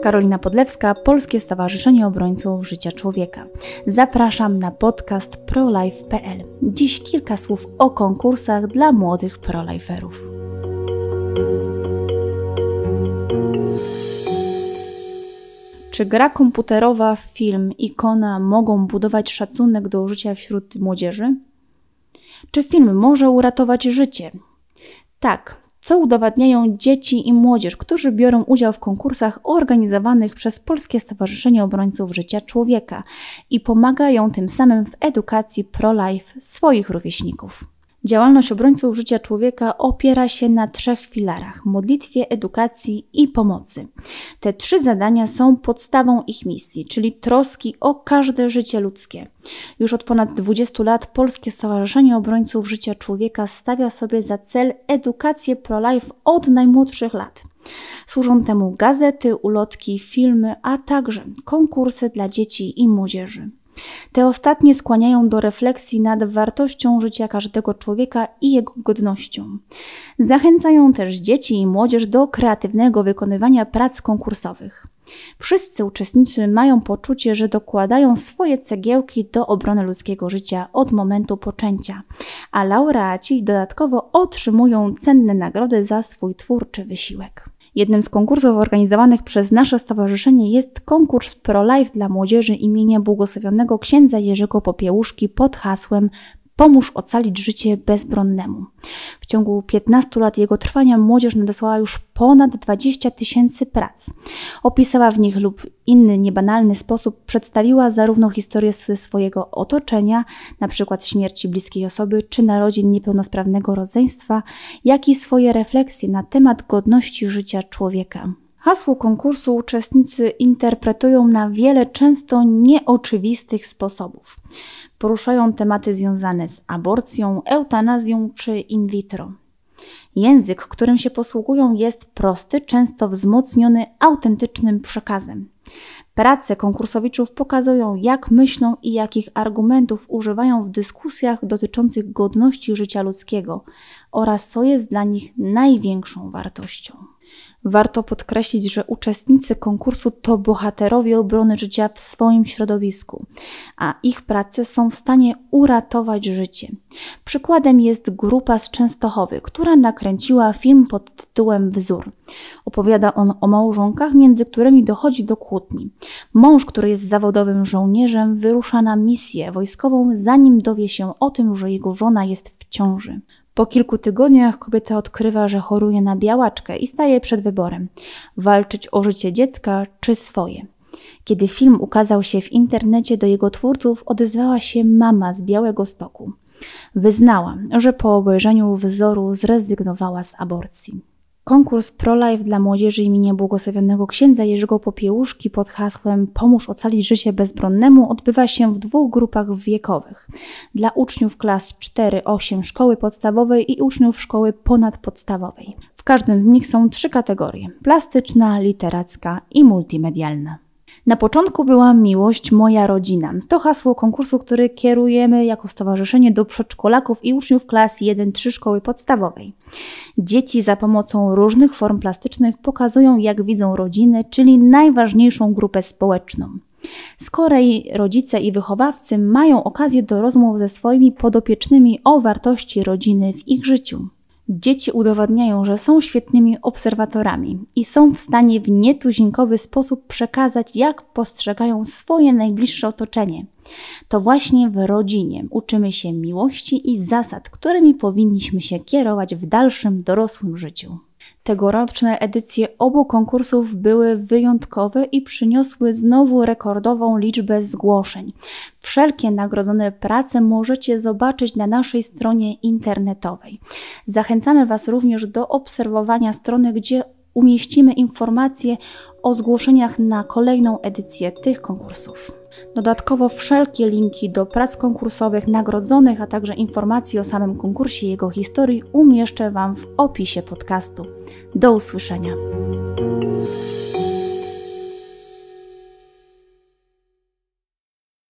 Karolina Podlewska, Polskie Stowarzyszenie Obrońców Życia Człowieka. Zapraszam na podcast prolife.pl. Dziś kilka słów o konkursach dla młodych proliferów. Czy gra komputerowa, film, ikona mogą budować szacunek do życia wśród młodzieży? Czy film może uratować życie? Tak, co udowadniają dzieci i młodzież, którzy biorą udział w konkursach organizowanych przez Polskie Stowarzyszenie Obrońców Życia Człowieka i pomagają tym samym w edukacji pro-life swoich rówieśników. Działalność obrońców życia człowieka opiera się na trzech filarach: modlitwie, edukacji i pomocy. Te trzy zadania są podstawą ich misji, czyli troski o każde życie ludzkie. Już od ponad 20 lat Polskie Stowarzyszenie Obrońców Życia Człowieka stawia sobie za cel edukację pro-life od najmłodszych lat. Służą temu gazety, ulotki, filmy, a także konkursy dla dzieci i młodzieży. Te ostatnie skłaniają do refleksji nad wartością życia każdego człowieka i jego godnością. Zachęcają też dzieci i młodzież do kreatywnego wykonywania prac konkursowych. Wszyscy uczestnicy mają poczucie, że dokładają swoje cegiełki do obrony ludzkiego życia od momentu poczęcia, a laureaci dodatkowo otrzymują cenne nagrody za swój twórczy wysiłek. Jednym z konkursów organizowanych przez nasze stowarzyszenie jest konkurs Pro-Life dla młodzieży imienia błogosławionego księdza Jerzego Popiełuszki pod hasłem Pomóż ocalić życie bezbronnemu. W ciągu 15 lat jego trwania młodzież nadesłała już ponad 20 tysięcy prac. Opisała w nich lub inny niebanalny sposób przedstawiła zarówno historię ze swojego otoczenia, np. śmierci bliskiej osoby czy narodzin niepełnosprawnego rodzeństwa, jak i swoje refleksje na temat godności życia człowieka. Hasło konkursu uczestnicy interpretują na wiele często nieoczywistych sposobów. Poruszają tematy związane z aborcją, eutanazją czy in vitro. Język, którym się posługują, jest prosty, często wzmocniony autentycznym przekazem. Prace konkursowiczów pokazują, jak myślą i jakich argumentów używają w dyskusjach dotyczących godności życia ludzkiego oraz co jest dla nich największą wartością. Warto podkreślić, że uczestnicy konkursu to bohaterowie obrony życia w swoim środowisku, a ich prace są w stanie uratować życie. Przykładem jest grupa z Częstochowy, która nakręciła film pod tytułem Wzór. Opowiada on o małżonkach, między którymi dochodzi do kłótni. Mąż, który jest zawodowym żołnierzem, wyrusza na misję wojskową, zanim dowie się o tym, że jego żona jest w ciąży. Po kilku tygodniach kobieta odkrywa, że choruje na białaczkę i staje przed wyborem: walczyć o życie dziecka czy swoje. Kiedy film ukazał się w internecie, do jego twórców odezwała się mama z Białego Stoku. Wyznała, że po obejrzeniu wzoru zrezygnowała z aborcji. Konkurs ProLife dla młodzieży imienia błogosławionego księdza Jerzego Popiełuszki pod hasłem Pomóż ocalić życie bezbronnemu odbywa się w dwóch grupach wiekowych. Dla uczniów klas 4-8 szkoły podstawowej i uczniów szkoły ponadpodstawowej. W każdym z nich są trzy kategorie: plastyczna, literacka i multimedialna. Na początku była miłość moja rodzina. To hasło konkursu, który kierujemy jako stowarzyszenie do przedszkolaków i uczniów klas 1-3 szkoły podstawowej. Dzieci za pomocą różnych form plastycznych pokazują, jak widzą rodziny, czyli najważniejszą grupę społeczną. Z kolei rodzice i wychowawcy mają okazję do rozmów ze swoimi podopiecznymi o wartości rodziny w ich życiu. Dzieci udowadniają, że są świetnymi obserwatorami i są w stanie w nietuzinkowy sposób przekazać, jak postrzegają swoje najbliższe otoczenie. To właśnie w rodzinie uczymy się miłości i zasad, którymi powinniśmy się kierować w dalszym dorosłym życiu. Tegoroczne edycje obu konkursów były wyjątkowe i przyniosły znowu rekordową liczbę zgłoszeń. Wszelkie nagrodzone prace możecie zobaczyć na naszej stronie internetowej. Zachęcamy Was również do obserwowania strony, gdzie umieścimy informacje o zgłoszeniach na kolejną edycję tych konkursów. Dodatkowo wszelkie linki do prac konkursowych nagrodzonych, a także informacji o samym konkursie i jego historii umieszczę Wam w opisie podcastu. Do usłyszenia.